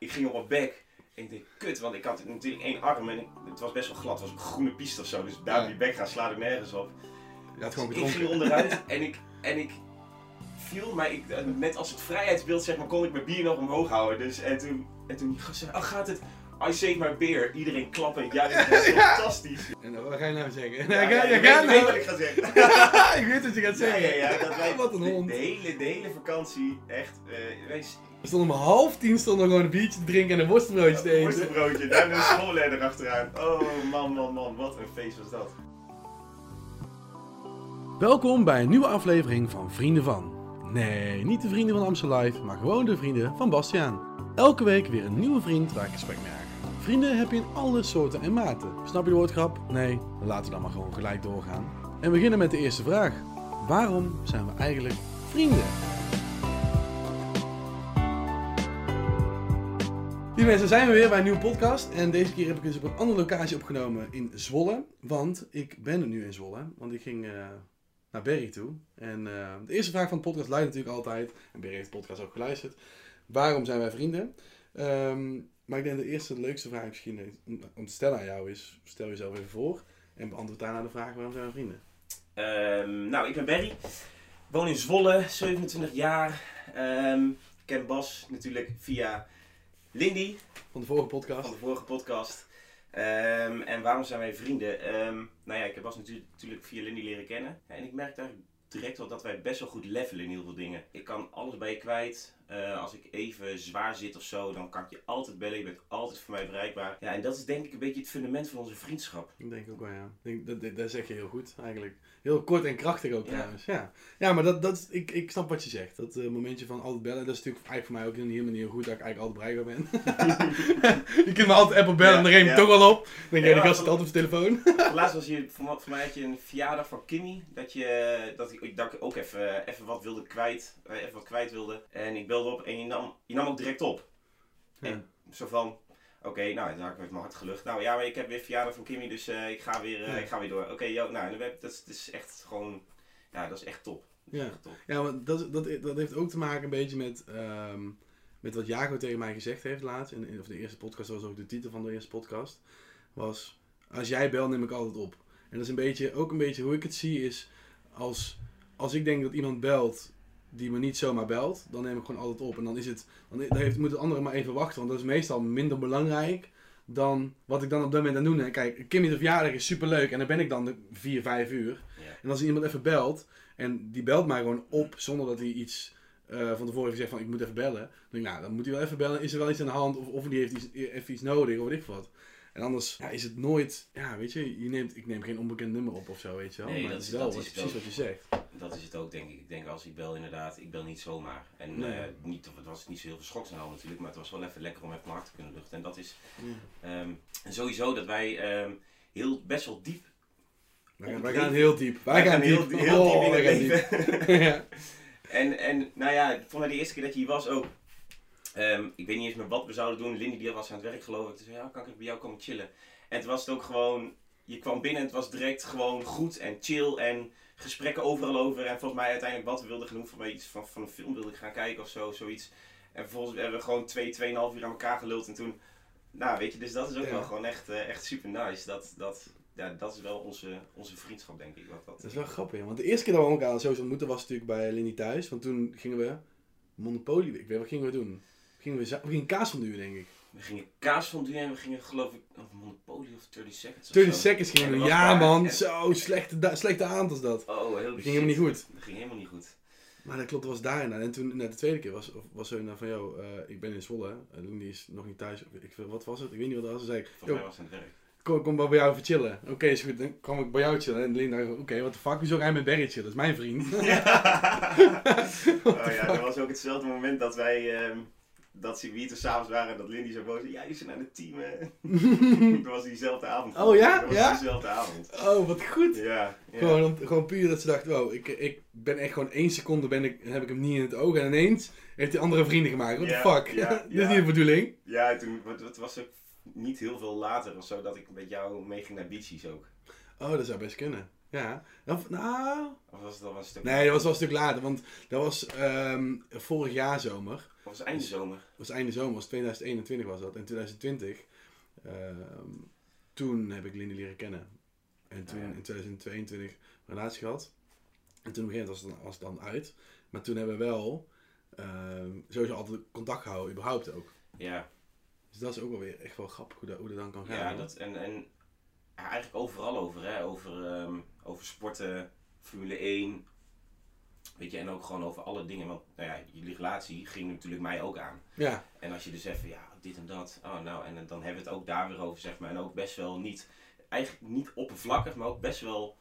ik ging op mijn bek. En ik dacht, kut, want ik had natuurlijk één arm en ik, het was best wel glad. Het was een groene piste of zo. Dus daar op je bek gaan slaat ik nergens op. Je had gewoon Dus ik ging onderuit en ik, en ik viel, maar ik, net als het vrijheidsbeeld zeg maar, kon ik mijn bier nog omhoog houden. Dus, en toen, en toen zei oh gaat het, I save my beer. Iedereen klappen, ja, dat is fantastisch. En wat ga je nou zeggen? Ja, je gaat weet, nou- wat ik ga zeggen. ik weet wat je gaat zeggen. ja, ja, dat wij Wat een de, hond. de hele, de hele vakantie echt, wij We stonden om half tien stonden we gewoon een biertje te drinken en een worstenbroodje te eten. worstenbroodje, daar een schoolleider achteraan. Oh man, man, man, wat een feest was dat. Welkom bij een nieuwe aflevering van Vrienden van. Nee, niet de vrienden van Amstel Live, maar gewoon de vrienden van Bastiaan. Elke week weer een nieuwe vriend waar ik gesprek mee aan. Vrienden heb je in alle soorten en maten. Snap je de woordgrap? Nee, dan laten we dan maar gewoon gelijk doorgaan. En we beginnen met de eerste vraag. Waarom zijn we eigenlijk vrienden? Lieve mensen, zijn we weer bij een nieuwe podcast. En deze keer heb ik dus op een andere locatie opgenomen in Zwolle. Want ik ben er nu in Zwolle. Want ik ging eh, naar Berry toe. En eh, de eerste vraag van de podcast luidt natuurlijk altijd. En Berry heeft de podcast ook geluisterd. Waarom zijn wij vrienden? Ehm, maar ik denk de eerste leukste vraag misschien om- te stellen aan jou is. Stel jezelf even voor. En beantwoord daarna de vraag waarom zijn we vrienden? Ehm, nou, ik ben Berry. Woon in Zwolle, 27 jaar. Ehm, ken Bas natuurlijk via Lindy Van de vorige podcast. van de vorige podcast. Ehm, en waarom zijn wij vrienden? Ehm, nou ja, ik heb Bas natuurlijk, natuurlijk via Lindy leren kennen. En ik merk daar direct wel dat wij best wel goed levelen in heel veel dingen. Ik kan alles bij je kwijt. Eh, als ik even zwaar zit of zo, dan kan ik je altijd bellen. Je bent altijd voor mij bereikbaar. Ja, en dat is denk ik een beetje het fundament van onze vriendschap. Ik denk ook wel, ja. Ik denk, dat, dat, dat zeg je heel goed, eigenlijk. Heel kort en krachtig ook, trouwens. Ja, ja maar dat, dat, ik, ik snap wat je zegt. Dat eh, momentje van altijd bellen, dat is natuurlijk eigenlijk voor mij ook een hele manier goed dat ik eigenlijk altijd bereikbaar ben. je kunt me altijd appen bellen en dan Ja, neem je toch wel op. Dan denk je, Ja, die gast zit altijd op zijn telefoon. Laatst was je, voor, voor mij had je een verjaardag van Kimmy. Dat, je, dat, ik, dat ik ook even, even wat wilde kwijt. eh, Even wat kwijt wilde. En ik belde op en je nam, je nam ook direct op. En zo van, oké, nou, dan heb ik met mijn hart gelucht. Nou ja, maar ik heb weer verjaardag van Kimmy, dus eh, ik, ga weer, eh, Ja. ik ga weer door. Oké, joh, nou, en dat, is, dat is echt gewoon, ja, dat is echt top. Is Ja. echt top. Ja, want dat, dat, dat heeft ook te maken een beetje met, ehm, met wat Jago tegen mij gezegd heeft laatst. In, in- of de eerste podcast, dat was ook de titel van de eerste podcast. Was, als jij belt neem ik altijd op. En dat is een beetje, ook een beetje hoe ik het zie is, als, als ik denk dat iemand belt die me niet zomaar belt, dan neem ik gewoon altijd op. En dan is het, dan, heeft, moet het andere maar even wachten, want dat is meestal minder belangrijk dan wat ik dan op dat moment aan doen. En kijk, Kimmy de verjaardag is superleuk en dan ben ik dan de 4, 5 uur. Ja. En als iemand even belt, en die belt mij gewoon op zonder dat hij iets eh, van tevoren heeft gezegd van ik moet even bellen. Dan denk ik, nou, dan moet hij wel even bellen. Is er wel iets aan de hand? Of, of die heeft iets, even iets nodig of weet ik wat. En anders ja, is het nooit, ja weet je, je neemt, ik neem geen onbekend nummer op of zo, weet je wel. Nee, maar dat is wel dat is precies ook. wat je zegt. Dat is het ook, denk ik. Ik denk als ik bel inderdaad, ik bel niet zomaar. En Nee. eh, niet, of het was niet zo heel veel schoksnel natuurlijk, maar het was wel even lekker om even mijn hart te kunnen luchten. En dat is Ja. ehm, en sowieso dat wij ehm, heel, best wel diep Wij, het wij gaan heel diep. Wij, gaan, heel, diep. heel diep Oh, in het gaan diep. ja. en, en nou ja, voor mij de eerste keer dat je hier was ook. Ehm, ik weet niet eens meer wat we zouden doen. Lindy die was aan het werk geloof ik. Toen zei ja, kan ik bij jou komen chillen? En toen was het ook gewoon, je kwam binnen en het was direct gewoon goed en chill en gesprekken overal over. En volgens mij uiteindelijk wat we wilden voor mij iets van, van een film wilde ik gaan kijken of zo, zoiets. En vervolgens hebben we gewoon twee, tweeënhalf uur aan elkaar geluld en toen, nou weet je, dus dat is ook Ja. wel gewoon echt, eh, echt super nice. Dat, dat, ja, dat is wel onze, onze vriendschap denk ik. Wat dat, Dat is wel grappig, want de eerste keer dat we elkaar zo ontmoeten was natuurlijk bij Lindy thuis. Want toen gingen we Monopoly, ik weet wat gingen we doen? Gingen we, gingen kaas van duwen, denk ik. We gingen kaas van en we gingen geloof ik of Monopoly of 30 Seconds of 30 zo. seconds gingen En we dat Ja man, zo slechte, slechte aantal dat. Oh, heel Dat ging helemaal niet goed. Dat ging helemaal niet goed. Maar dat klopt, dat was daarna. En toen, net de tweede keer was, was zo van, joh, eh, ik ben in Zwolle. En Lindy is nog niet thuis. Ik, wat was het? Ik weet niet wat het was. Toen zei ik, Volgens mij was het aan het werk. kom, kom bij jou even chillen. Oké, is goed. Dan kwam ik bij jou chillen. En Linda oké, wat de fuck, hoezo ga je met Barry chillen? Dat is mijn vriend. oh ja, dat was ook hetzelfde moment dat wij, ehm, dat ze toen s'avonds waren en dat Lindy zo boos was. Ja, je zit aan het team. hè." dat was diezelfde avond. Oh ja? Dat was Ja? diezelfde avond. oh, wat goed. Ja. ja. Gewoon, gewoon puur dat ze dacht, wow, ik, ik ben echt gewoon één seconde ben ik, heb ik hem niet in het oog. En ineens heeft hij andere vrienden gemaakt. What the fuck? Dit is niet de bedoeling. Ja, toen wat, wat was ook niet heel veel later of zo dat ik met jou meeging naar Beachies ook. Oh, dat zou best kunnen. Ja. Nou, nou, Of was het al een stuk nee, dat was wel een stuk later. Want dat was ehm, vorig jaar zomer. Dat was einde zomer. Dat was einde zomer, was 2021 was dat. En 2020, ehm, toen heb ik Lindy leren kennen. En toen Ah, ja. in 2022 een relatie gehad. En toen op een gegeven moment was het dan, was het dan uit. Maar toen hebben we wel ehm, sowieso altijd contact gehouden, überhaupt ook. Ja, Dus dat is ook wel weer echt wel grappig hoe dat, hoe dat dan kan gaan. ja dat, en, en ja, eigenlijk overal over. Hè? Over, ehm, over sporten, Formule 1. Weet je, en ook gewoon over alle dingen. Want nou ja, jullie relatie ging natuurlijk mij ook aan. ja, En als je dus even, ja, dit en dat. Oh, nou, en dan hebben we het ook daar weer over, zeg maar. En ook best wel niet, eigenlijk niet oppervlakkig, maar ook best wel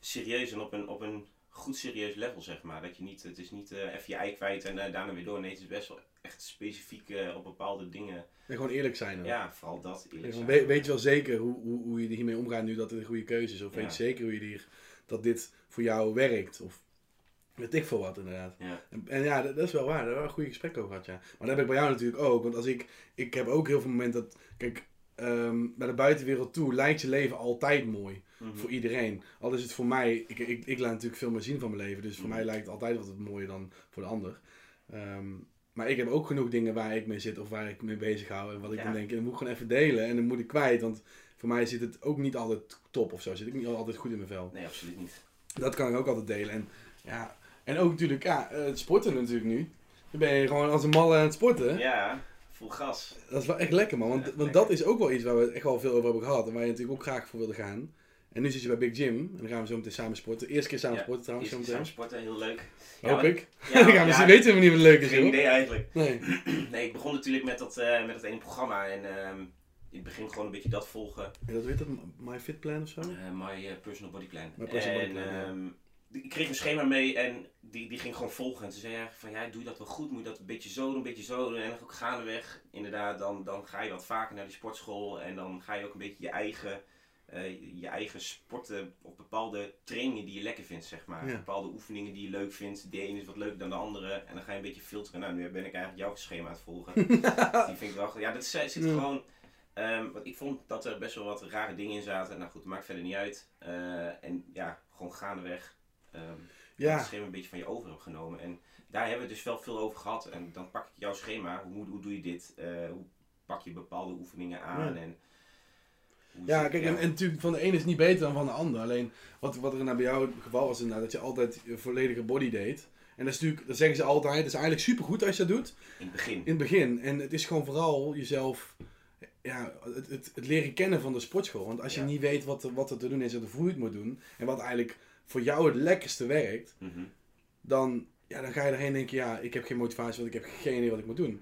serieus en op een, op een goed serieus level, zeg maar. Dat je niet, het is niet eh, even je ei kwijt en eh, daarna weer door. Nee, het is best wel echt specifiek eh, op bepaalde dingen. en gewoon eerlijk zijn. dan. Ja, vooral dat. Eerlijk zijn. weet, je wel zeker hoe, hoe, hoe je hiermee omgaat nu dat het een goede keuze is? Of weet je zeker hoe je hier, dat dit voor jou werkt? Of weet ik veel wat inderdaad. Ja. En, en ja, dat, dat is wel waar. Daar hebben we een goede gesprek over gehad, ja. Maar dat heb ik bij jou natuurlijk ook. Want als ik, ik heb ook heel veel momenten dat, kijk, ehm, bij de buitenwereld toe lijkt je leven altijd mooi. Mhm. Voor iedereen. Al is het voor mij, ik, ik, ik laat natuurlijk veel meer zien van mijn leven. Dus voor Mhm. mij lijkt het altijd wat mooier dan voor de ander. Ehm, maar ik heb ook genoeg dingen waar ik mee zit of waar ik mee bezig hou. En wat ik Ja. dan denk, dat moet ik gewoon even delen. En dan moet ik kwijt. Want voor mij zit het ook niet altijd top of zo. Zit ik niet altijd goed in mijn vel. Nee, absoluut niet. Dat kan ik ook altijd delen. En, ja, en ook natuurlijk, ja, eh, het sporten natuurlijk nu. Dan ben je gewoon als een malle aan het sporten. Ja, vol gas. Dat is wel echt lekker man. Want, Ja, want lekker. dat is ook wel iets waar we echt wel veel over hebben gehad. En waar je natuurlijk ook graag voor wilde gaan. En nu zit je bij Big Gym. En dan gaan we zo meteen samen sporten. Eerste keer samen Ja, sporten trouwens. Eerst Zo samen sporten, heel leuk. Ja, Hoop maar- ik. Ja, dan gaan we, ja, weten we niet wat leuk is Geen idee eigenlijk. Nee. Nee, ik begon natuurlijk met dat, eh, met dat ene programma en ehm ik begin gewoon een beetje dat volgen. Ja, dat weet dat? My Fit Plan of zo? Eh, my personal body plan. My personal en, body plan, ja. Ik kreeg een schema mee en die, die ging gewoon volgen. En ze zei eigenlijk van ja, doe je dat wel goed? Moet je dat een beetje zo doen, een beetje zo doen? En dan ook gaandeweg, inderdaad, dan, dan ga je wat vaker naar die sportschool. En dan ga je ook een beetje je eigen, eh, je eigen sporten of bepaalde trainingen die je lekker vindt, zeg maar. Ja. Bepaalde oefeningen die je leuk vindt. De ene is wat leuker dan de andere. En dan ga je een beetje filteren. Nou, nu ben ik eigenlijk jouw schema aan het volgen. die vind ik wel... Ja, dat zit Ja. gewoon... Ehm, want ik vond dat er best wel wat rare dingen in zaten. Nou goed, maakt verder niet uit. Eh, en ja, gewoon gaandeweg. Ehm Ja. het schema een beetje van je over heb genomen. En daar hebben we het dus wel veel over gehad. En dan pak ik jouw schema. Hoe, hoe doe je dit? Eh, hoe pak je bepaalde oefeningen aan? Ja. En Ja, kijk, en, en natuurlijk van de ene is niet beter dan van de ander. Alleen wat, wat er nou bij jou het geval was, inderdaad, dat je altijd je volledige body deed. En dat is natuurlijk, dat zeggen ze altijd, dat is eigenlijk supergoed als je dat doet. In het begin. In het begin. En het is gewoon vooral jezelf, ja, het, het, het leren kennen van de sportschool. Want als je Ja. niet weet wat, wat er te doen is en hoe je het moet doen. En wat eigenlijk voor jou het lekkerste werkt. Mhm. dan, ja, dan ga je erheen denken, ja, ik heb geen motivatie, want ik heb geen idee wat ik moet doen.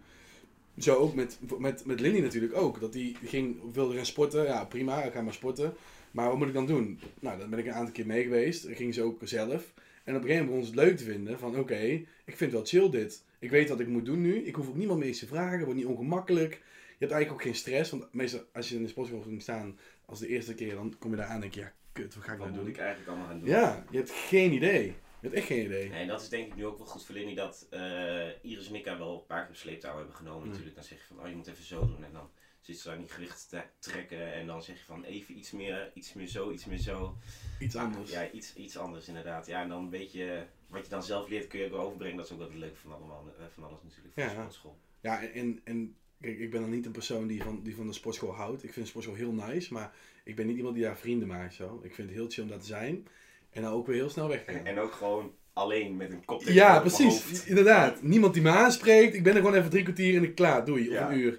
Zo ook met, met, met Lindy natuurlijk ook. Dat die ging, wilde gaan sporten. Ja, prima, ik ga maar sporten. Maar wat moet ik dan doen? Nou, dan ben ik een aantal keer mee geweest. Dan ging ze ook zelf. En op een gegeven moment begon ze het leuk te vinden. Van oké, ik vind het wel chill dit. Ik weet wat ik moet doen nu. Ik hoef ook niemand meer iets te vragen. Het wordt niet ongemakkelijk. Je hebt eigenlijk ook geen stress. Want meestal als je in de sportschool ging staan als de eerste keer, dan kom je daar aan en denk je, ja, kut, wat ga ik Wat nou moet doen? ik eigenlijk allemaal gaan doen? Ja, je hebt geen idee. Je hebt echt geen idee. Nee, en dat is denk ik nu ook wel goed voor Lindy dat eh, Iris en ik haar wel een paar keer op sleeptouw hebben genomen Mm. natuurlijk. Dan zeg je van, oh je moet even zo doen en dan zit ze daar niet gewicht te trekken en dan zeg je van even iets meer, iets meer zo, iets meer zo. Iets anders. Ja, iets, iets anders inderdaad. Ja, en dan weet je, wat je dan zelf leert kun je ook overbrengen. Dat is ook wel het leuke van, allemaal, eh, van alles natuurlijk, van Ja, de sportschool. Ja, en- en, en kijk, ik ben dan niet een persoon die van, die van de sportschool houdt. Ik vind de sportschool heel nice, maar ik ben niet iemand die daar vrienden maakt. Zo. Ik vind het heel chill om daar te zijn. En dan ook weer heel snel weg En, ook gewoon alleen met een kop Ja, precies. Inderdaad. Niemand die me aanspreekt. Ik ben er gewoon even drie kwartier en ik klaar. Doei. Ja. Of een uur.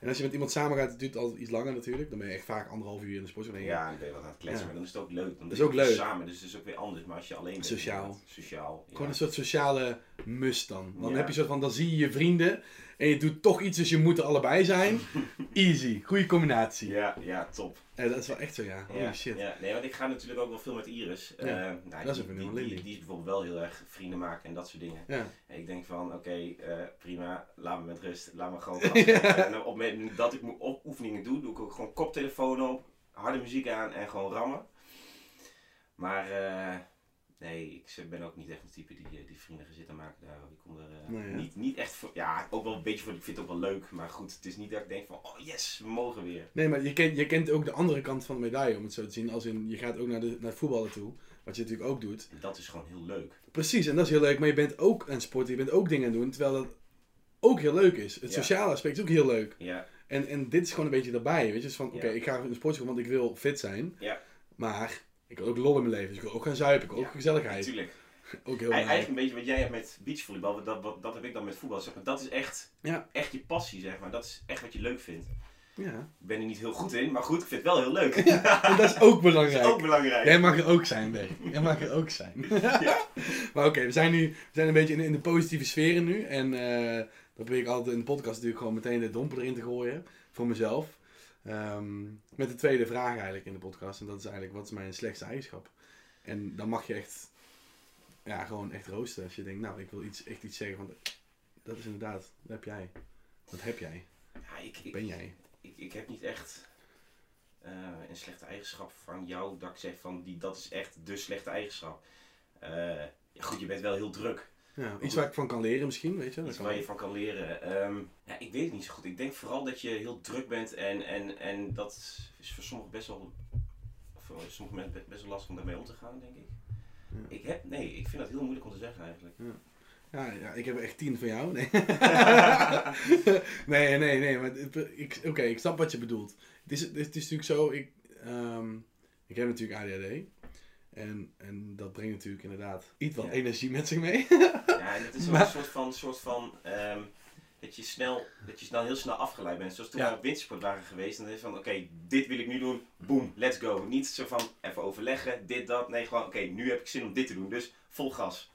En als je met iemand samen gaat, het duurt altijd iets langer natuurlijk. Dan ben je echt vaak anderhalf uur in de sportschool. Ja, dan ben je wat aan het kletsen, Ja. maar dan is het ook leuk. Dan Dat is ben ook je leuk. samen, dus het is ook weer anders. Maar als je alleen bent, Sociaal. inderdaad, Sociaal. ja. Gewoon een soort sociale must dan. Dan heb je soort van, dan zie je je vrienden. En je doet toch iets, dus je moet er allebei zijn. Easy. Goede combinatie. Ja, ja, top. Ja, dat is wel echt zo, ja. Holy Ja, shit. ja, nee, want ik ga natuurlijk ook wel veel met Iris. Ja, Eh, nou, dat is die, een die, die, is bijvoorbeeld wel heel erg vrienden maken en dat soort dingen. Ja. En ik denk van, oké, eh, prima, laat me met rust. Laat me gewoon. En op het moment dat ik op oefeningen doe, doe ik ook gewoon koptelefoon op, harde muziek aan en gewoon rammen. Maar eh, nee, ik ben ook niet echt een type die, eh, die vrienden gaat zitten maken daar. Ik kom er eh, Nee, ja. niet, niet echt voor, ja, ook wel een beetje voor, ik vind het ook wel leuk. Maar goed, het is niet dat ik denk van, oh yes, we mogen weer. Nee, maar je kent, je kent ook de andere kant van de medaille, om het zo te zien. Als in, je gaat ook naar, de, naar het voetballen toe. Wat je natuurlijk ook doet. En dat is gewoon heel leuk. Precies, en dat is heel leuk. Maar je bent ook aan sporten, je bent ook dingen aan doen. Terwijl dat ook heel leuk is. Het Ja. sociale aspect is ook heel leuk. Ja, En, en dit is gewoon een beetje daarbij. Weet je, dus van, oké, ik ga in de sportschool, want ik wil fit zijn. Ja. Maar ik wil ook lol in mijn leven. Dus ik wil ook gaan zuipen. Ik wil ook gezelligheid. natuurlijk. Ook heel. Eigenlijk een beetje wat jij hebt met beachvolleybal, dat, wat, dat heb ik dan met voetbal. Zeg maar. Dat is echt, echt je passie, zeg maar. Dat is echt wat je leuk vindt. Ja. Ik ben er niet heel goed in, maar goed, ik vind het wel heel leuk. En dat is ook dat belangrijk. is ook belangrijk. Jij mag er ook zijn, Berg. Jij mag er ook zijn. maar oké, we zijn nu we zijn een beetje in, in de positieve sferen nu. En eh dan probeer ik altijd in de podcast natuurlijk gewoon meteen de domper erin te gooien. Voor mezelf. Ehm, met de tweede vraag eigenlijk in de podcast. En dat is eigenlijk, wat is mijn slechtste eigenschap? En dan mag je echt, ja, gewoon echt roosten. Als je denkt, nou, ik wil iets, echt iets zeggen van, dat is inderdaad, dat heb jij. Dat heb jij. Ja, ik, ik, Ben jij. ik, ik heb niet echt eh, een slechte eigenschap van jou dat ik zeg van die, dat is echt de slechte eigenschap. Eh, goed, je bent wel heel druk. Ja, iets waar ik van kan leren misschien, weet je. Dat Iets waar je van kan leren. Ehm, ja, ik weet het niet zo goed. Ik denk vooral dat je heel druk bent en, en, en dat is voor sommigen best wel, voor sommige mensen best wel lastig om daarmee om te gaan, denk ik. Ja. Ik heb, nee, ik vind dat heel moeilijk om te zeggen eigenlijk. Ja, ja, ik heb er echt tien van jou. Nee, nee, nee, nee. Maar het- ik, oké, ik snap wat je bedoelt. Het is, het is natuurlijk zo, ik, ehm, ik heb natuurlijk ADHD. En, en dat brengt natuurlijk inderdaad iets wat Ja. energie met zich mee. Ja, en het is Maar- een soort van, soort van ehm, dat je snel, dat je dan heel snel afgeleid bent. Zoals toen Ja. we op wintersport waren geweest. En dan is van, oké, dit wil ik nu doen. Boom, let's go. Niet zo van, even overleggen, dit, dat. Nee, gewoon, oké, nu heb ik zin om dit te doen. Dus vol gas.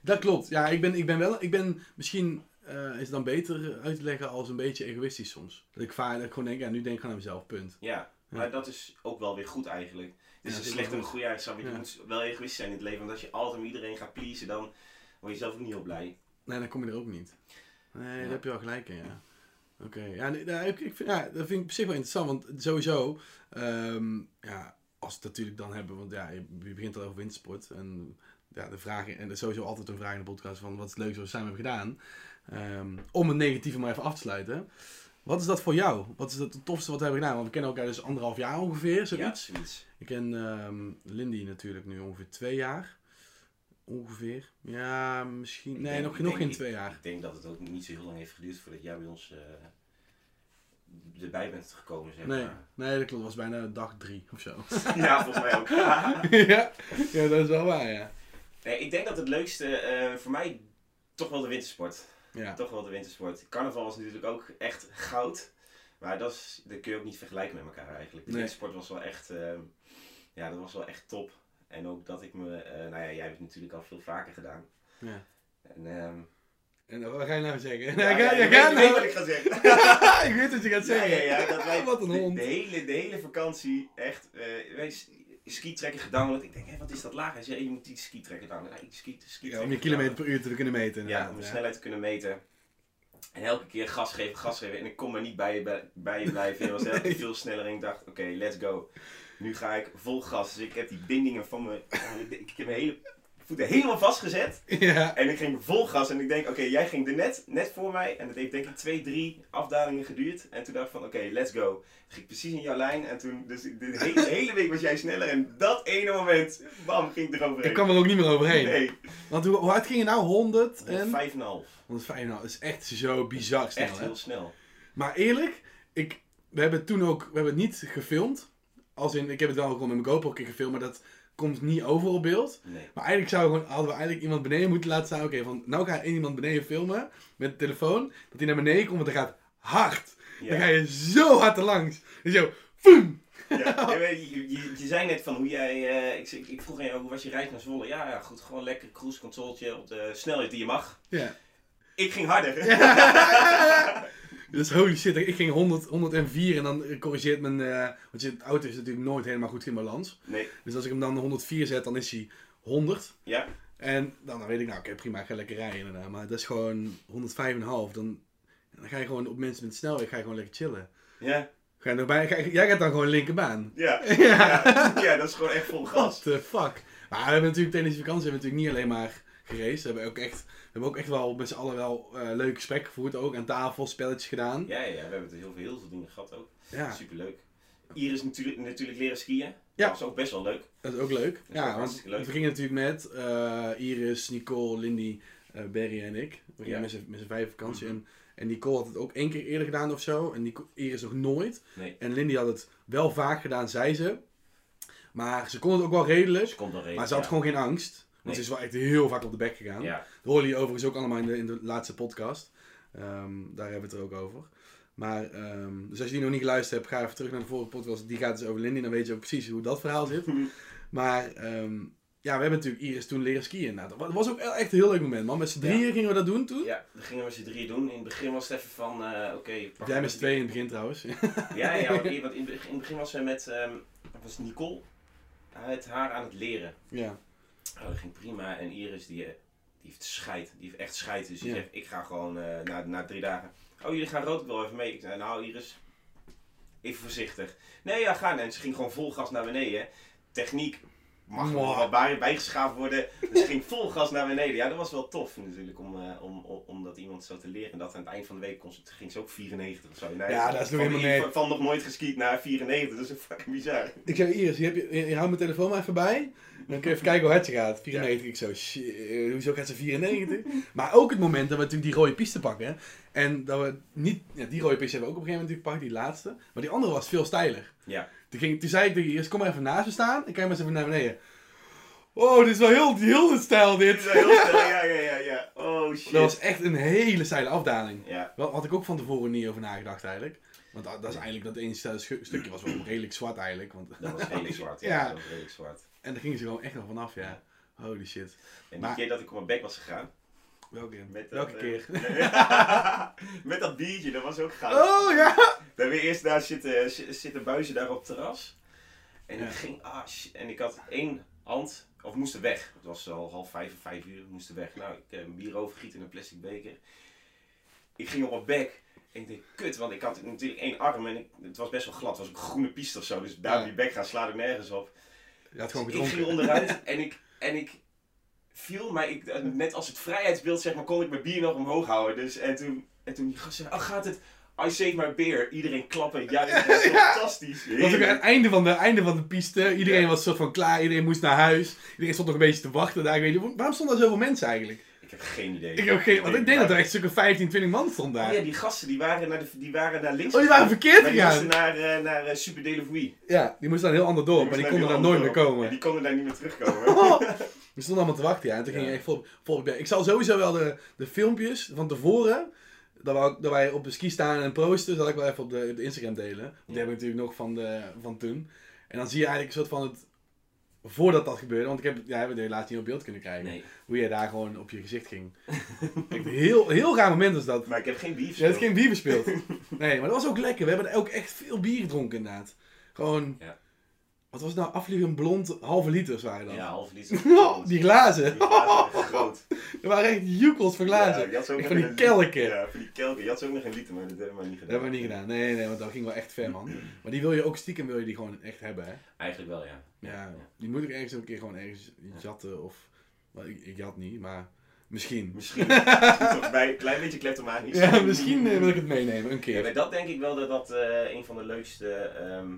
Dat klopt. Ja, ik ben, ik ben wel, ik ben misschien, eh, is het dan beter uit te leggen als een beetje egoïstisch soms. Dat ik vaak, dat ik gewoon denk, ja, nu denk ik aan mezelf, punt. Ja, Ja. maar dat is ook wel weer goed eigenlijk. Het is dat slechte en wel een goede want Je moet wel egoïstisch zijn in het leven. Want als je altijd met iedereen gaat pleasen, dan word je zelf ook niet heel blij. Nee, dan kom je er ook niet. Nee, daar heb je wel gelijk in, ja. Oké, ja, nou, ik, ik vind, ja, dat vind ik op zich wel interessant, want sowieso, ehm, ja, als we het natuurlijk dan hebben, want ja, je, je begint al over wintersport en ja, de vraag, en er is sowieso altijd een vraag in de podcast van wat is het leukste wat we samen hebben gedaan, Ehm, om het negatieve maar even af te sluiten. Wat is dat voor jou? Wat is het tofste wat we hebben gedaan? Want we kennen elkaar dus anderhalf jaar ongeveer, zoiets. Ja, zoiets. Ik ken ehm, Lindy natuurlijk nu ongeveer twee jaar. Ongeveer. Ja, misschien. Ik Nee, denk- nog, ik nog denk- geen twee jaar. Ik denk dat het ook niet zo heel lang heeft geduurd voordat jij bij ons eh, erbij bent gekomen, zeg Nee, maar. nee, dat klopt. Was bijna dag drie of zo. ja, volgens mij ook. ja, ja, dat is wel waar, ja. nee, ik denk dat het leukste eh, voor mij toch wel de wintersport. Ja, Toch wel de wintersport. Carnaval was natuurlijk ook echt goud. Maar dat, is, dat kun je ook niet vergelijken met elkaar eigenlijk. De Nee. wintersport was wel echt, ehm, ja, dat was wel echt top. En ook dat ik me, eh, nou ja, jij hebt het natuurlijk al veel vaker gedaan. ja. En, ehm En wat ga je nou zeggen? ja, je weet- gaat je weet nou- wat ik ga zeggen. ik weet wat je gaat zeggen. ja, ja, dat wij Wat een de, hond. de hele, de hele vakantie echt, eh wij gedownload. Ik denk, hé, wat is dat laag? Hij zei, je moet die skitrekken downloaden. Ja, ik ski, ski Ja, om je kilometer per uur te kunnen meten. Ja, om de snelheid te kunnen meten. En elke keer gas geven, gas geven. En ik kon maar niet bij je, bij, je blijven. Je was elke keer veel sneller en ik dacht, oké, let's go. Nu ga ik vol gas. Dus ik heb die bindingen van mijn... Ik heb mijn hele voeten helemaal vastgezet. Ja, En ik ging vol gas. En ik denk, oké, jij ging er net, net voor mij. En dat heeft denk ik twee, drie afdalingen geduurd. En toen dacht ik van, oké, let's go. Ging ik precies in jouw lijn. En toen, dus de hele, hele week was jij sneller. En dat ene moment, bam, ging ik eroverheen. ik kwam er ook niet meer overheen. Nee, Want hoe, hoe hard ging je nou? 100 en... 5,5. 105, nou, dat is echt zo bizar snel, Echt hè? heel snel. Maar eerlijk, ik, we hebben toen ook, we hebben het niet gefilmd. Als in, ik heb het wel gewoon met mijn GoPro een keer gefilmd, maar dat komt niet over op beeld. Nee. Maar eigenlijk zouden we gewoon, hadden we eigenlijk iemand beneden moeten laten staan. Oké, van nou ga iemand beneden filmen met de telefoon. Dat hij naar beneden komt, want dat gaat hard. Dan ga je zo hard erlangs. Dus zo! Ja, je, je, je, je zei net van hoe jij, eh, ik, ik, ik vroeg aan jou hoe was je reis naar Zwolle? Ja, ja, goed, gewoon lekker cruise controltje op de snelheid die je mag. Ja. Ik ging harder. Dus holy shit, ik ging 100, 104 en dan corrigeert mijn... eh, want je, de auto is natuurlijk nooit helemaal goed in balans. Nee, Dus als ik hem dan de 104 zet, dan is hij 100. ja, En dan, dan weet ik, nou oké, prima, ik ga lekker rijden inderdaad. Maar dat is gewoon 105,5. Dan, dan ga je gewoon op mensen met de snelweg ga je gewoon lekker chillen. ja, Ga je nog bij, ga jij gaat dan gewoon linkerbaan. ja, Ja. ja, ja, dat is gewoon echt vol What gas. the fuck. Maar we hebben natuurlijk tijdens die vakantie hebben we natuurlijk niet alleen maar geraced. We hebben ook echt, we hebben ook echt wel met z'n allen wel eh leuke gesprekken gevoerd. Ook aan tafel, spelletjes gedaan. Ja, ja, we hebben het heel veel, heel veel dingen gehad ook. Ja, Superleuk. Iris natuurlijk, natuurlijk leren skiën. Ja. Dat was ook best wel leuk. dat is ook leuk. is ook Ja, want leuk. we gingen natuurlijk met eh, Iris, Nicole, Lindy, eh Berry en ik. We gingen Ja. met z'n- vijf vakantie. En, En Nicole had het ook één keer eerder gedaan of zo. En Iris nog nooit. Nee, En Lindy had het wel vaak gedaan, zei ze. Maar ze kon het ook wel redelijk. dan reden. Maar ze had ja. gewoon geen angst. Want ze is wel echt heel vaak op de bek gegaan. Ja, Dat hoorde je overigens ook allemaal in de, in de laatste podcast. Ehm, daar hebben we het er ook over. Maar, ehm, dus als je die nog niet geluisterd hebt, ga even terug naar de vorige podcast. Die gaat dus over Lindy. Dan weet je ook precies hoe dat verhaal zit. Maar ehm, ja, we hebben natuurlijk Iris toen leren skiën. Nou, dat wa- was ook echt een heel leuk moment, man. Met z'n Ja. drieën gingen we dat doen toen. ja, dat gingen we met z'n drieën doen. In het begin was het even van, eh, oké... pak Jij met z'n tweeën in het begin trouwens. Ja, ja, want in, het begin was ze met, was Nicole het haar aan het leren. ja. Oh, dat ging prima. En Iris, die, eh, die heeft scheid. Die heeft echt scheid. Dus die Ja. zegt, ik ga gewoon eh, na, na drie dagen... Oh, jullie gaan rood, ik wil even mee. Ik zei, nou Iris, even voorzichtig. Nee, ja, ga. En ze ging gewoon vol gas naar beneden. Techniek mag er nog bij, bijgeschaafd worden. Dus ging vol gas naar beneden. Ja, dat was wel tof natuurlijk, om, eh, om, om, om dat iemand zo te leren. En dat aan het eind van de week kon ze, ging ze ook 94 of zo. Nee, Ja, dat is nog helemaal niet- van, nog nooit geskiet naar 94, dat is fucking bizar. Ik zei, Iris, je, hebt je, je houdt mijn telefoon maar even bij. Dan kun je even kijken hoe hard ze gaat. 94. Ik zo, shit, hoezo gaat ze 94? maar ook het moment dat we toen die rode piste pakken. En dat we niet... Ja, die rode piste hebben we ook op een gegeven moment natuurlijk gepakt, die laatste. Maar die andere was veel steiler. Ja. Toen, ging, toen zei ik tegen Iris, kom maar even naast me staan. En kijk maar eens even naar beneden. Oh, dit is wel heel, heel stijl Dit dit. is wel heel snel, ja, ja, ja, ja. Oh shit. Dat was echt een hele steile afdaling. Ja, Wel, had ik ook van tevoren niet over nagedacht eigenlijk. Want dat, dat is eigenlijk, dat ene stukje was wel redelijk zwart eigenlijk. Want, dat was redelijk zwart. Ja, Ja. dat was redelijk zwart. En daar gingen ze gewoon echt nog vanaf, ja. Holy shit. En die Maar- keer dat ik op mijn bek was gegaan. Welke? Met dat, Welke eh, keer? met dat biertje, dat was ook gaaf. Oh ja! We hebben eerst daar zitten, zi- zitten buizen daar op het terras. En ik ging, ah. En ik had één hand, of we moesten weg. Het was al half vijf of vijf uur, we moesten weg. Nou, ik heb een bier overgieten in een plastic beker. Ik ging op mijn bek. En ik dacht, kut, want ik had natuurlijk één arm en ik, het was best wel glad. Het was een groene piste of zo. Dus daar Ja. die bek gaan slaat ik nergens op. Je had gewoon Dus ik ging onderuit en ik, en ik viel, maar ik, eh, net als het vrijheidsbeeld zeg maar, kon ik mijn bier nog omhoog houden. Dus, en, toen, en toen die gast zei, oh gaat het, I save my beer. Iedereen klappen, ja, dat was fantastisch. Het was ook aan het einde van de, einde van de piste. Iedereen Ja. was soort van klaar. Iedereen moest naar huis. Iedereen stond nog een beetje te wachten daar. Ik weet niet, waarom stonden er zoveel mensen eigenlijk? Ik heb geen idee. Ik heb geen, want ik denk dat er echt stukken 15, 20 man stond daar. Oh ja, die gasten die waren naar, de, die waren naar links Oh, die waren gegaan. verkeerd Maar die gegaan. moesten naar, eh, naar eh, Super. Ja, die moesten naar een heel ander dorp. Maar die konden daar nooit meer En komen. die konden daar niet meer terugkomen. We stonden allemaal te wachten, ja. En toen ging Ja. je echt vol, vol. Ik zal sowieso wel de, de filmpjes van tevoren, dat wij, dat wij op de ski staan en proosten, zal ik wel even op de, op de Instagram delen. Want die heb ik natuurlijk nog van, de, van toen. En dan zie je eigenlijk een soort van het, voordat dat gebeurde, want ik heb, ja, hebben we helaas niet op beeld kunnen krijgen, nee, hoe jij daar gewoon op je gezicht ging. echt een heel, heel raar moment was dat. maar ik heb geen beef. Je hebt geen bier bespeeld. Nee, maar dat was ook lekker. We hebben ook echt veel bier gedronken inderdaad. Gewoon, Ja. Wat was het nou, afvliegend blond, halve liters waren dat. Ja, half liter. Oh, die glazen. Die glazen waren groot. Er waren echt joekels van glazen. Ja, van die een liter- kelken. Ja, van die kelken. Je had ze ook nog een liter, maar dat hebben we niet gedaan. Dat hebben we niet gedaan. Nee, nee, want dat ging wel echt ver, man. Maar die wil je ook stiekem wil je die gewoon echt hebben, hè? Eigenlijk wel, ja. Ja, die moet ik ergens een keer gewoon ergens jatten of... Nou, ik, ik jat niet, maar misschien. Misschien. Bij een klein beetje kleptomanisch. Ja, misschien eh, wil ik het meenemen, een Ja, keer. maar dat denk ik wel dat dat eh, een van de leukste ehm,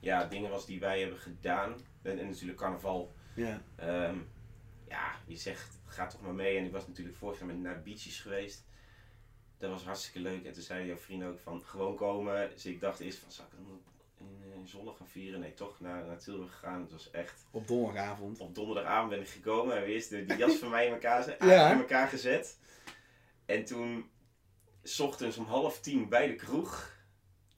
ja, dingen was die wij hebben gedaan. En, en natuurlijk carnaval. Ja. Ehm, ja, je zegt, ga toch maar mee. En ik was natuurlijk vorig jaar met naar beaches geweest. Dat was hartstikke leuk. En toen zei jouw vriend ook van, gewoon komen. Dus ik dacht eerst van, zal ik dan in, in zondag gaan vieren? Nee, toch naar, naar Tilburg gegaan. Het was echt... Op donderdagavond. Op donderdagavond ben ik gekomen en we eerst de, die jas van mij in elkaar, Ja. in elkaar gezet. En toen, s ochtends om half tien bij de kroeg.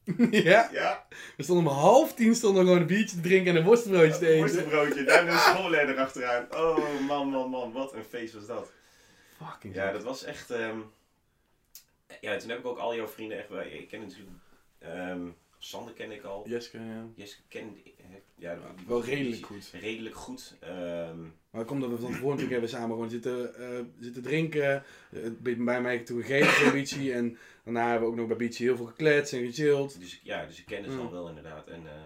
ja. Ja, We stonden om half tien stonden we gewoon een biertje te drinken en een worstenbroodje te eten. worstenbroodje, daar een schoolleider achteraan. Oh man, man, man, wat een feest was dat. Fucking Ja, ja, dat was echt... ehm, ja, toen heb ik ook al jouw vrienden echt... wel- Ik ken natuurlijk... ehm Sander ken ik al. Jeske, ja. Jessica ken... Ja, Wel redelijk goed. Redelijk goed. ehm, Maar komt dat we van tevoren hebben samen gewoon zitten, eh, zitten drinken. Eh, bij mij toen gegeten bij Beachy. En daarna hebben we ook nog bij Beachy heel veel gekletst en gechilled. Dus ja, dus ik ken het al wel inderdaad. En eh,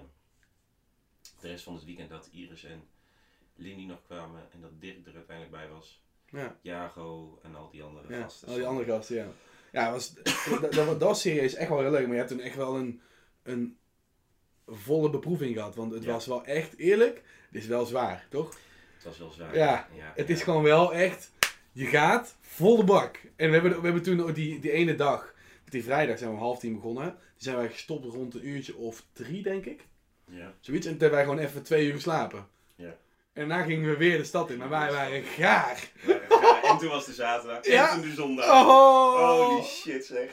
de rest van het weekend dat Iris en Lindy nog kwamen en dat Dirk er uiteindelijk bij was. Ja, Jago en al die andere ja. gasten. al die andere gasten, ja. Ja, was, dat, dat, dat was serieus echt wel heel leuk. Maar je hebt toen echt wel een, een volle beproeving gehad. Want het Ja. was wel echt eerlijk. Het is wel zwaar, toch? Het was wel zwaar. Ja, Het is gewoon wel echt, je gaat volle bak. En we hebben, we hebben toen die, die ene dag, Die vrijdag zijn we om half tien begonnen. Die zijn wij gestopt rond een uurtje of drie, denk ik. Ja. Zoiets. En toen hebben wij gewoon even twee uur geslapen. Ja. En daarna gingen we weer de stad in. Maar wij waren gaar. Ja, en toen was de zaterdag. Ja. En toen de zondag. Oh! Holy shit zeg.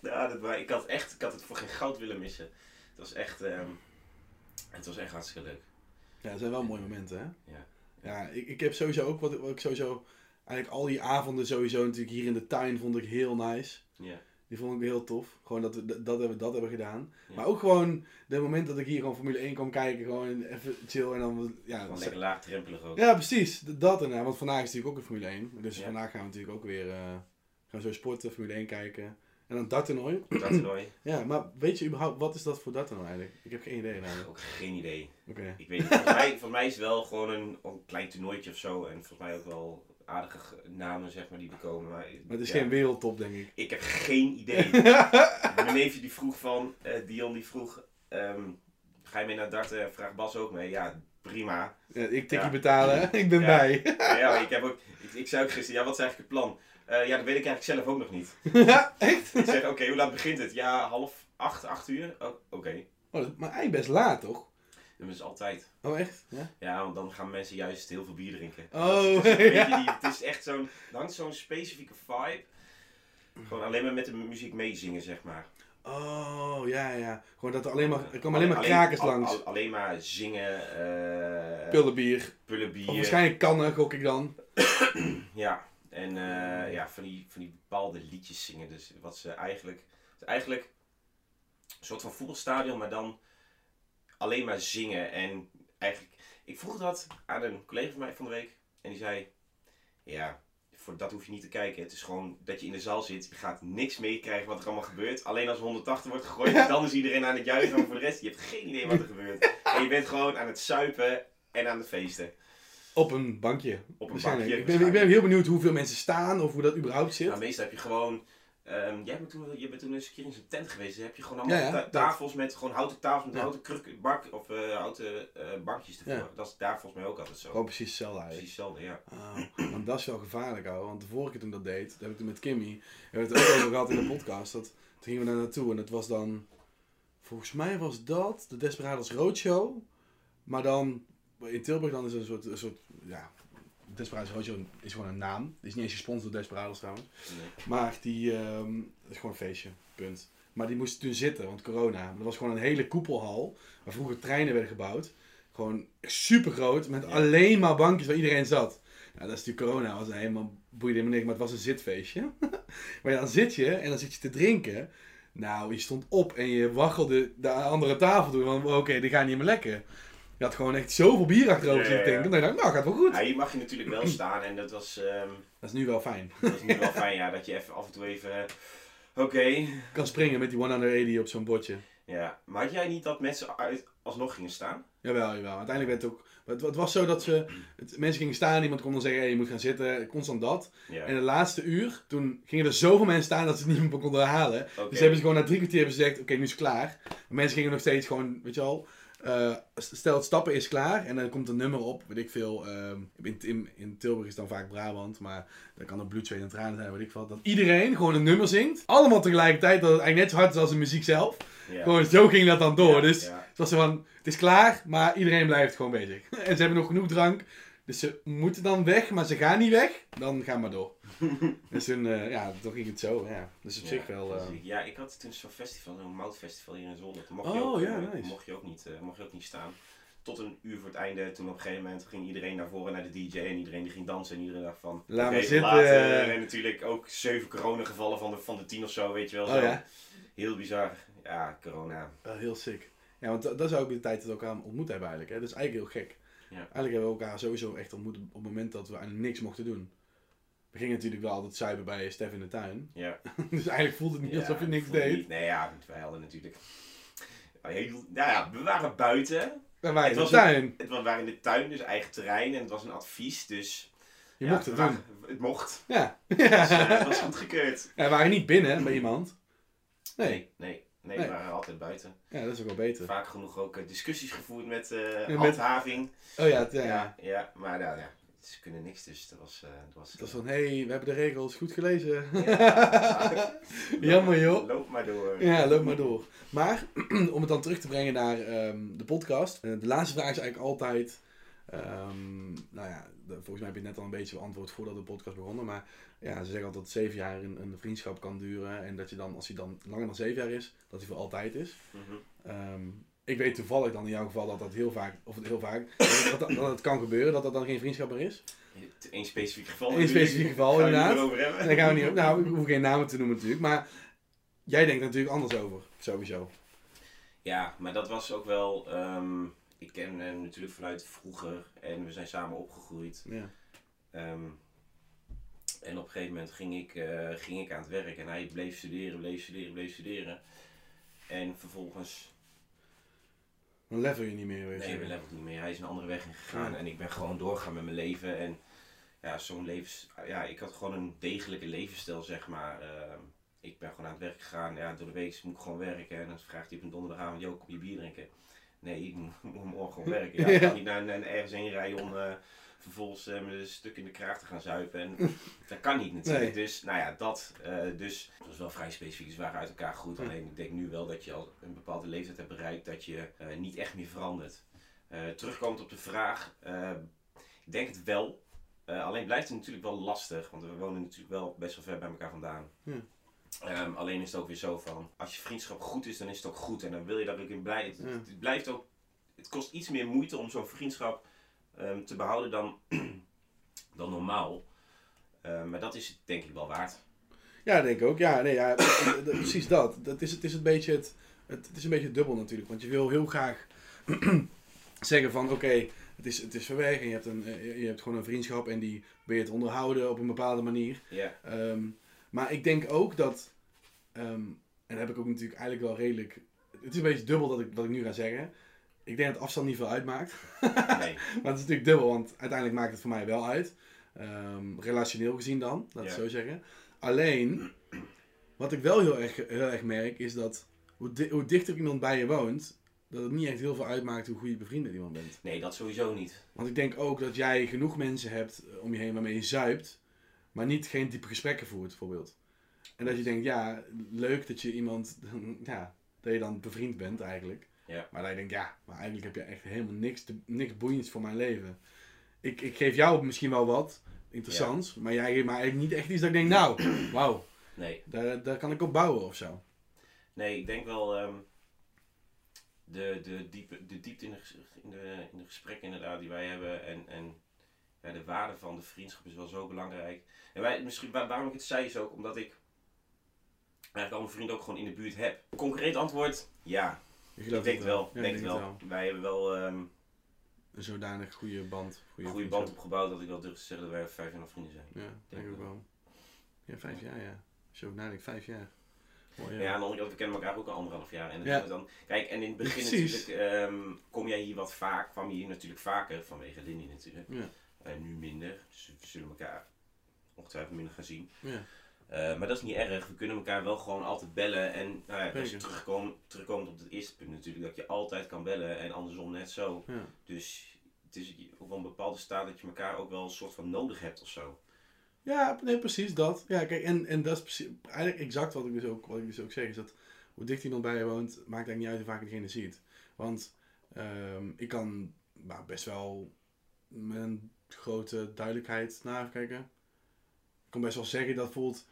Ja, dat, ik, had echt, ik had het voor geen goud willen missen. Het was echt, ehm, het was echt hartstikke leuk. Ja, dat zijn wel mooie momenten, hè? Ja. Ja, ik, ik heb sowieso ook wat, wat ik sowieso... Eigenlijk al die avonden sowieso natuurlijk hier in de tuin vond ik heel nice. Ja. Die vond ik heel tof. Gewoon dat we dat, dat hebben, dat hebben gedaan. Ja. Maar ook gewoon de moment dat ik hier gewoon Formule 1 kwam kijken. Gewoon even chill en dan... Ja, Gewoon dan- lekker laagdrempelig ook. ja precies. Dat en Want vandaag is natuurlijk ook een Formule 1. Dus Ja. vandaag gaan we natuurlijk ook weer... eh, gaan we zo sporten, Formule 1 kijken. En dan darttoernooi. Dat toernooi. Ja, maar weet je überhaupt... Wat is dat voor darttoernooi eigenlijk? Ik heb geen idee namelijk. Ook geen idee. Oké. Ik weet niet. Volgens mij, volgens mij is het wel gewoon een, een klein toernooitje of zo. En volgens mij ook wel aardige namen zeg maar die er komen. Maar, Maar het is ja, geen wereldtop, denk ik. Ik heb geen idee. Mijn neefje die vroeg van, eh, Dion die vroeg, ehm, ga je mee naar darten? Vraag Bas ook mee. Ja, prima. Ja, ik tikje Ja. betalen, ik ben bij. Ja, ik, heb ook, ik, ik zei ook gisteren, ja wat is eigenlijk het plan? Eh, ja, dat weet ik eigenlijk zelf ook nog niet. Echt? Ik zeg, oké, hoe laat begint het? Ja, half acht, acht uur? Oh, oké. Oh, maar eigenlijk best laat, toch? Dat is altijd. Oh, echt? Ja? Ja, want dan gaan mensen juist heel veel bier drinken. Oh, het, is ja. die, het is echt zo'n, hangt zo'n specifieke vibe. Gewoon alleen maar met de muziek meezingen, zeg maar. Oh, ja, ja. Gewoon dat er alleen maar, er komen alleen maar krakers langs. al- alleen maar zingen, eh Pullenbier. pullen bier. Of waarschijnlijk kannen, gok ik dan. Ja, en eh, ja, van die, van die bepaalde liedjes zingen. Dus wat ze eigenlijk, het is eigenlijk een soort van voetbalstadion, maar dan alleen maar zingen. En eigenlijk, ik vroeg dat aan een collega van mij van de week. En die zei, ja, voor dat hoef je niet te kijken. Het is gewoon dat je in de zaal zit. Je gaat niks meekrijgen wat er allemaal gebeurt. Alleen als er 180 wordt gegooid, Ja. dan is iedereen aan het juichen. Maar voor de rest, je hebt geen idee wat er gebeurt. En je bent gewoon aan het suipen en aan het feesten. Op een bankje. Op een bankje. Ik ben, ik ben heel benieuwd hoeveel mensen staan of hoe dat überhaupt zit. Nou, meestal heb je gewoon. ehm, jij bent toen, je bent toen eens een keer in zo'n tent geweest. Dan heb je gewoon allemaal Ja, ja, tafels met gewoon houten tafels met Ja. houten kruk, bak of eh, houten eh, bankjes ervoor. Dat is daar volgens mij ook altijd zo. Gewoon precies hetzelfde eigenlijk. Precies hetzelfde, ja. Oh, want dat is wel gevaarlijk, ouwe. Want de vorige keer toen dat deed, dat heb ik toen met Kimmy, hebben we het er ook over gehad in de podcast. Dat, toen gingen we daar naartoe en dat was dan, volgens mij was dat de Desperados Roadshow. Maar dan, in Tilburg dan is een soort, een soort ja, Desperados is gewoon een naam. Die is niet eens gesponsord door Desperados trouwens. Nee. Maar die, dat is gewoon een feestje, punt. Maar die moesten toen zitten, want corona. Dat was gewoon een hele koepelhal, waar vroeger treinen werden gebouwd. Gewoon super groot, met Ja. alleen maar bankjes waar iedereen zat. Nou, dat is natuurlijk corona, was helemaal boeide helemaal niks, maar het was een zitfeestje. maar ja, dan zit je en dan zit je te drinken. Nou, je stond op en je waggelde de andere tafel toe, want oké, die gaan niet meer lekker. Je had gewoon echt zoveel bier achterover zitten denken. Dan dacht ik, nou, gaat wel goed. Ja, hier mag je natuurlijk wel staan en dat was, ehm, Dat is nu wel fijn. dat is nu wel fijn, ja, dat je even af en toe even. eh, Oké. Je kan springen met die 180 op zo'n bordje. Ja, maar had jij niet dat mensen uit, alsnog gingen staan? Jawel, jawel. Uiteindelijk werd het ook... Het, het was zo dat ze... Het, mensen gingen staan, iemand kon dan zeggen, hey, je moet gaan zitten. Constant dat. Ja. En de laatste uur, toen gingen er zoveel mensen staan dat ze het niet meer konden herhalen. Oké. Dus hebben ze gewoon na drie kwartier gezegd, oké, nu is het klaar. Maar mensen gingen nog steeds gewoon, weet je al... eh, stel het stappen is klaar en dan komt een nummer op, weet ik veel. ehm, in, in, in Tilburg is dan vaak Brabant, maar dan kan het bloed, zweet en tranen zijn, weet ik veel. Dat iedereen gewoon een nummer zingt. Allemaal tegelijkertijd, dat het eigenlijk net zo hard is als de muziek zelf. Gewoon zo ging dat dan door. Dus het was zo van, het is klaar, maar iedereen blijft gewoon bezig. En ze hebben nog genoeg drank, dus ze moeten dan weg, maar ze gaan niet weg. Dan gaan maar door. dus toen, eh, ja, toen ging het zo, ja. Dus op Ja, zich wel... eh. Ja, ik had toen zo'n festival, zo'n moutfestival hier in Zwolle. Toen mocht, Oh, je ook, ja, eh, nice. mocht, je ook niet, eh, mocht je ook niet staan. Tot een uur voor het einde. Toen op een gegeven moment ging iedereen naar voren naar de DJ. En iedereen die ging dansen. En iedereen dacht van... Laat maar zitten. later. En natuurlijk ook zeven coronagevallen van de, van de tien of zo, weet je wel. Oh zo. ja? Heel bizar. Ja, corona. Heel sick. Ja, want dat dat is ook de tijd dat we elkaar ontmoet hebben eigenlijk. Hè? Dat is eigenlijk heel gek. Ja. Eigenlijk hebben we elkaar sowieso echt ontmoet op het moment dat we eigenlijk niks mochten doen. We gingen natuurlijk wel altijd zuipen bij Stef in de tuin. Ja. dus eigenlijk voelde het niet Ja, alsof je niks deed. niet- Nee, ja, wij hadden natuurlijk... Nou ja, we waren buiten. We waren in de tuin. Het was, we waren in de tuin, dus eigen terrein. En het was een advies, dus... Je ja, mocht het doen. waren- Het mocht. Ja. Dus, eh, het was goedgekeurd. ja. We waren niet binnen bij iemand. Nee. Nee, nee, nee, Nee. we waren altijd buiten. Ja, dat is ook wel beter. Vaak genoeg ook eh, discussies gevoerd met eh met- handhaving. Oh ja. Ja, ja. ja, maar nou, ja, ze kunnen niks, dus dat was... eh, dat was, Dat was van, hé, hey, we hebben de regels goed gelezen. ja, Jammer, joh. Loop maar door. Ja, loop maar door. Maar, om het dan terug te brengen naar ehm, de podcast. eh, de laatste vraag is eigenlijk altijd... ehm, nou ja, de- volgens mij heb je net al een beetje beantwoord voordat de podcast begonnen. Maar ja, ze zeggen altijd dat zeven jaar een, een vriendschap kan duren. En dat je dan, als hij dan langer dan zeven jaar is, dat hij voor altijd is. Ehm, ik weet toevallig dan in jouw geval dat dat heel vaak, of heel vaak, dat, dat, dat het kan gebeuren, dat dat dan geen vriendschap meer is. Eén specifiek geval. Eén specifiek geval, inderdaad. daar gaan we niet op. Nou, ik hoef geen namen te noemen natuurlijk, maar jij denkt er natuurlijk anders over, sowieso. Ja, maar dat was ook wel. ehm, ik ken hem natuurlijk vanuit vroeger en we zijn samen opgegroeid. Ja. Ehm, en op een gegeven moment ging ik, eh, ging ik aan het werk en hij bleef studeren, bleef studeren, bleef studeren. En vervolgens, Dan level je niet meer, weet nee, we niet meer. Hij is een andere weg ingegaan Ja. en ik ben gewoon doorgaan met mijn leven. En ja, zo'n levens. Ja, ik had gewoon een degelijke levensstijl, zeg maar. Ehm, ik ben gewoon aan het werk gegaan. Ja, door de week moet ik gewoon werken. En dan vraagt hij op een donderdagavond: Joh, kom je bier drinken? Nee, ik moet, morgen gewoon werken. Ja, ik kan niet naar, naar ergens heen rijden om eh, vervolgens eh, met een stuk in de kraag te gaan zuipen. En dat kan niet natuurlijk. Nee. Dus, nou ja, dat. eh, dus het was wel vrij specifiek. Ze waren uit elkaar goed. Alleen ik denk nu wel dat je al een bepaalde leeftijd hebt bereikt dat je eh, niet echt meer verandert. Terugkomend op de vraag, ik denk het wel. Alleen blijft het natuurlijk wel lastig, want we wonen natuurlijk wel best wel ver bij elkaar vandaan. Ehm, alleen is het ook weer zo van, als je vriendschap goed is, dan is het ook goed. En dan wil je daar ook in blij. Het, Ja. het blijft ook, het kost iets meer moeite om zo'n vriendschap ehm, te behouden dan, dan normaal. Ehm, maar dat is het denk ik wel waard. Ja, denk ik ook. Ja, nee, ja, precies dat. dat is, het, is een beetje het, het, het is een beetje dubbel natuurlijk. Want je wil heel graag zeggen van oké, het, is, het is ver weg en je hebt, een, eh, je hebt gewoon een vriendschap en die ben je te onderhouden op een bepaalde manier. Ja, Ehm, maar ik denk ook dat, en dat heb ik ook natuurlijk eigenlijk wel redelijk, het is een beetje dubbel dat ik, wat ik nu ga zeggen. Ik denk dat afstand niet veel uitmaakt. nee. Maar het is natuurlijk dubbel, want uiteindelijk maakt het voor mij wel uit. Ehm, relationeel gezien dan, laat ik het Ja. zo zeggen. Alleen, wat ik wel heel erg, heel erg merk, is dat hoe, di- hoe dichter iemand bij je woont, dat het niet echt heel veel uitmaakt hoe goed je bevriend iemand bent. nee, dat sowieso niet. Want ik denk ook dat jij genoeg mensen hebt eh, om je heen waarmee je zuipt, maar niet geen diepe gesprekken voert, bijvoorbeeld. En dat je denkt, ja, leuk dat je iemand, ja, dat je dan bevriend bent eigenlijk. Ja. Maar dat je denkt, ja, maar eigenlijk heb je echt helemaal niks, te, niks boeiends voor mijn leven. Ik, ik geef jou misschien wel wat interessants, maar jij geeft mij eigenlijk niet echt iets dat ik denk, nou, wauw, Nee. daar, daar kan ik op bouwen of zo. Nee, ik denk wel ehm, de, de, diepe, de diepte in de, in, de, in de gesprekken inderdaad die wij hebben en, en ja, de waarde van de vriendschap is wel zo belangrijk. En wij, misschien, waar- waarom ik het zei is ook omdat ik eigenlijk al mijn vrienden ook gewoon in de buurt heb. Concreet antwoord, ja. Ik, Ik denk wel. Ja, denk wel. Wij hebben wel ehm, Een zodanig goede band. goede band opgebouwd dat ik wel durf te zeggen dat wij vijf jaar nog vrienden zijn. Ja, denk Denk ik ook wel. Ja, vijf jaar, ja. Ook nadenkt, vijf jaar. Mooi, Ja, aan de andere kant, we kennen elkaar ook al anderhalf jaar. En, Ja. dan, kijk, en in het begin Precies. natuurlijk ehm, kom jij hier wat vaak, kwam je hier natuurlijk vaker, vanwege Lindy natuurlijk. Ja. En nu minder, dus we zullen elkaar ongetwijfeld minder gaan zien. Ja. Eh, maar dat is niet erg, we kunnen elkaar wel gewoon altijd bellen. En nou ja, als je terugkomt, terugkomt op het eerste punt natuurlijk, dat je altijd kan bellen en andersom net zo. Ja. Dus het is wel een bepaalde staat dat je elkaar ook wel een soort van nodig hebt of zo. Ja, nee, precies dat. Ja, kijk, en, en dat is precies, eigenlijk exact wat ik, dus ook, wat ik dus ook zeg. Is dat hoe dicht iemand bij je woont, maakt eigenlijk niet uit hoe vaak diegene ziet. Want ehm, ik kan nou, best wel met een grote duidelijkheid naar kijken. Ik kan best wel zeggen dat bijvoorbeeld,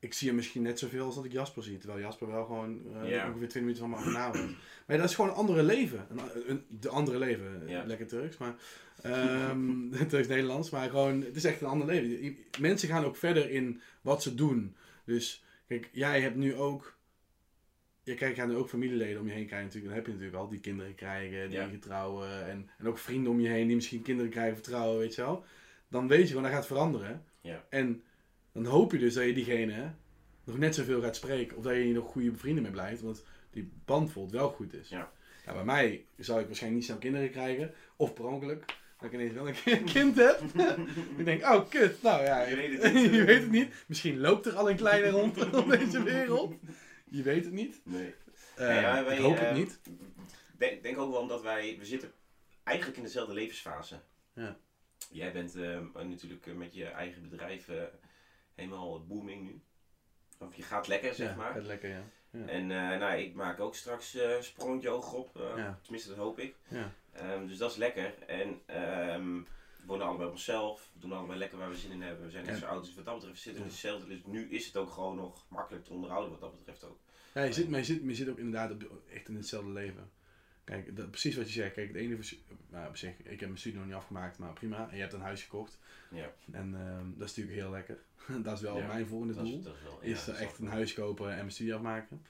ik zie hem misschien net zoveel als dat ik Jasper zie. Terwijl Jasper wel gewoon eh, Ja. ongeveer 20 minuten van me vandaan woont. Maar ja, dat is gewoon een andere leven. Een, een, de andere leven. Ja. Lekker Turks, maar... ehm Turks-Nederlands, maar gewoon, het is echt een ander leven. Mensen gaan ook verder in wat ze doen. Dus, kijk, jij hebt nu ook... Je kijkt aan ook familieleden om je heen krijgen natuurlijk. Dan heb je natuurlijk al die kinderen krijgen, die Ja. getrouwen. En, en ook vrienden om je heen die misschien kinderen krijgen, vertrouwen, weet je wel. Dan weet je gewoon, dat gaat veranderen. Ja. En dan hoop je dus dat je diegene nog net zoveel gaat spreken. Of dat je hier nog goede vrienden mee blijft. Want die band voelt wel goed is. Ja. Ja, bij mij zou ik waarschijnlijk niet snel kinderen krijgen. Of per ongeluk. Dat ik ineens wel een kind heb. ik denk, oh kut. Nou ja, Je weet het niet. je weet het niet. Misschien loopt er al een kleine rond op deze wereld. Je weet het niet. Nee. Eh, Nee, ja, wij, ik hoop het eh, niet. Denk, denk ook wel omdat wij, we zitten eigenlijk in dezelfde levensfase. Ja. Jij bent eh, natuurlijk met je eigen bedrijf helemaal booming nu. Of je gaat lekker, zeg ja, maar. Gaat lekker, ja. ja. En eh, nou, ik maak ook straks een sprongetje hoger op. eh, Ja. Tenminste, dat hoop ik. ja. Ehm, dus dat is lekker. En ehm, we wonen allebei op onszelf. We doen allebei lekker waar we zin in hebben. We zijn net zo oud, dus wat dat betreft zitten we hetzelfde. Dus nu is het ook gewoon nog makkelijk te onderhouden wat dat betreft ook. Ja, je zit, maar je zit, maar je zit ook inderdaad op, echt in hetzelfde leven. Kijk, dat, precies wat je zegt. Kijk, het ene nou, op zich, ik heb mijn studie nog niet afgemaakt, maar prima. En je hebt een huis gekocht. Ja, En ehm, dat is natuurlijk heel lekker. dat is wel Ja, mijn volgende dat doel. is, dat is wel... ja, dat echt een huis kopen en mijn studie afmaken.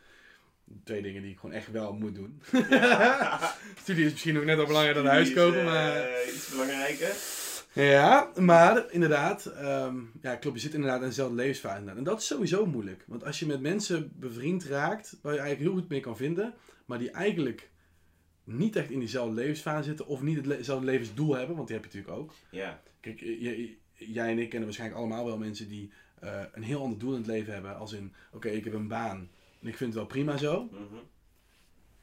Twee dingen die ik gewoon echt wel moet doen. Ja. studie is misschien nog net al belangrijker dan huis kopen, eh, maar... Iets belangrijker. Ja, maar inderdaad, ehm, ja klopt, je zit inderdaad in dezelfde levensfase. inderdaad. En dat is sowieso moeilijk. Want als je met mensen bevriend raakt, waar je eigenlijk heel goed mee kan vinden, maar die eigenlijk niet echt in diezelfde levensfase zitten, of niet hetzelfde levensdoel hebben, want die heb je natuurlijk ook. Ja, Kijk, jij en ik kennen waarschijnlijk allemaal wel mensen die eh, een heel ander doel in het leven hebben. Als in, oké, ik heb een baan en ik vind het wel prima zo. mhm.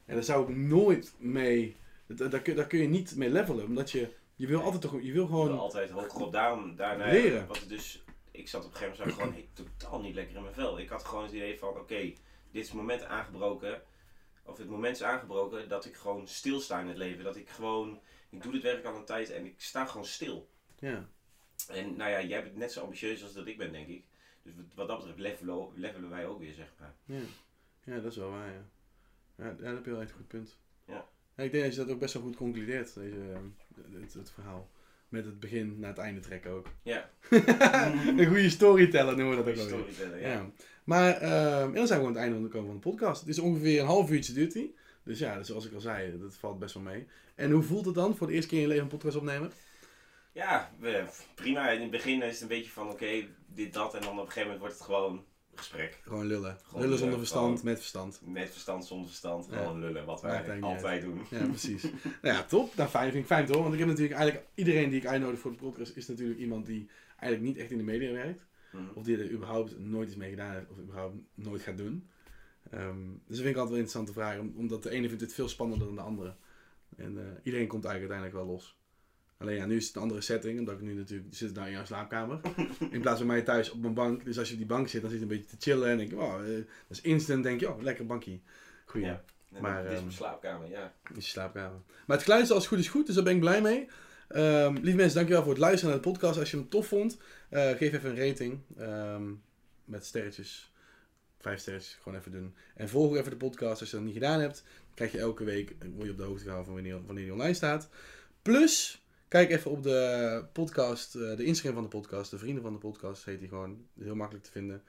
En daar zou ik nooit mee, da- daar, kun, daar kun je niet mee levelen. Omdat je, je wil altijd toch, je wil gewoon gewoon... altijd hoger op. Daarom, daarna, Leren. Wat dus, ik zat op een gegeven moment gewoon hey, totaal niet lekker in mijn vel. Ik had gewoon het idee van, oké, dit is het moment aangebroken. Of het moment is aangebroken dat ik gewoon stilsta in het leven. Dat ik gewoon, ik doe dit werk al een tijd en ik sta gewoon stil. Ja, En nou ja, jij bent net zo ambitieus als dat ik ben, denk ik. Dus wat- dat betreft levelen, levelen wij ook weer, zeg maar. ja. ja, dat is wel waar, ja. Ja, dat heb je wel echt een goed punt. Ja. ik denk dat je dat ook best wel goed concludeert, deze, eh, het, het verhaal. Met het begin naar het einde trekken ook. Ja, een goede storyteller noemen we dat ook storyteller, ja. Ja. Maar en dan zijn we aan het einde gekomen van de podcast. Het is ongeveer een half uurtje duurt die. Dus ja, zoals ik al zei, dat valt best wel mee. En hoe voelt het dan voor de eerste keer in je leven een podcast opnemen? Ja, prima. In het begin is het een beetje van, oké, dit, dat. En dan op een gegeven moment wordt het gewoon gesprek. Gewoon lullen. Gewoon lullen zonder verstand, met verstand. Met verstand, zonder verstand. Ja. Gewoon lullen, wat wij altijd doen. Ja, precies. nou ja, top. Nou, fijn. Vind ik fijn toch? Want ik heb natuurlijk eigenlijk... Iedereen die ik uitnodig voor de podcast is natuurlijk iemand die eigenlijk niet echt in de media werkt. Mhm. Of die er überhaupt nooit iets mee gedaan heeft. Of überhaupt nooit gaat doen. Ehm, dus dat vind ik altijd wel interessante vraag. om- Omdat de ene vindt het veel spannender dan de andere. En eh, iedereen komt eigenlijk uiteindelijk wel los. Alleen ja, nu is het een andere setting. Omdat ik nu natuurlijk zit nou in jouw slaapkamer. In plaats van mij thuis op mijn bank. Dus als je op die bank zit, dan zit je een beetje te chillen. En denk je, oh, eh, dat is instant. denk je, oh, lekker bankje. Goeie. Ja. Maar, dit is ehm, mijn slaapkamer, ja. is je slaapkamer. Maar het geluid is als het goed is goed, dus daar ben ik blij mee. Ehm lieve mensen, dankjewel voor het luisteren naar de podcast. Als je hem tof vond, eh, geef even een rating. ehm, met sterretjes. Vijf sterretjes, gewoon even doen. En volg ook even de podcast als je dat niet gedaan hebt. Dan krijg je elke week, word je op de hoogte gehouden van wanneer, wanneer die online staat. Plus, kijk even op de podcast, eh, de Instagram van de podcast. De Vrienden van de Podcast heet die gewoon. Heel makkelijk te vinden.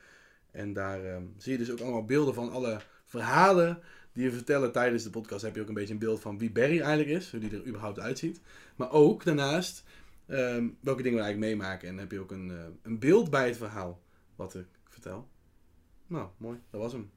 En daar ehm, zie je dus ook allemaal beelden van alle verhalen die we vertellen tijdens de podcast. Heb je ook een beetje een beeld van wie Barry eigenlijk is, hoe die er überhaupt uitziet. Maar ook daarnaast ehm, welke dingen we eigenlijk meemaken. En heb je ook een, eh, een beeld bij het verhaal wat ik vertel. Nou, mooi. Dat was hem.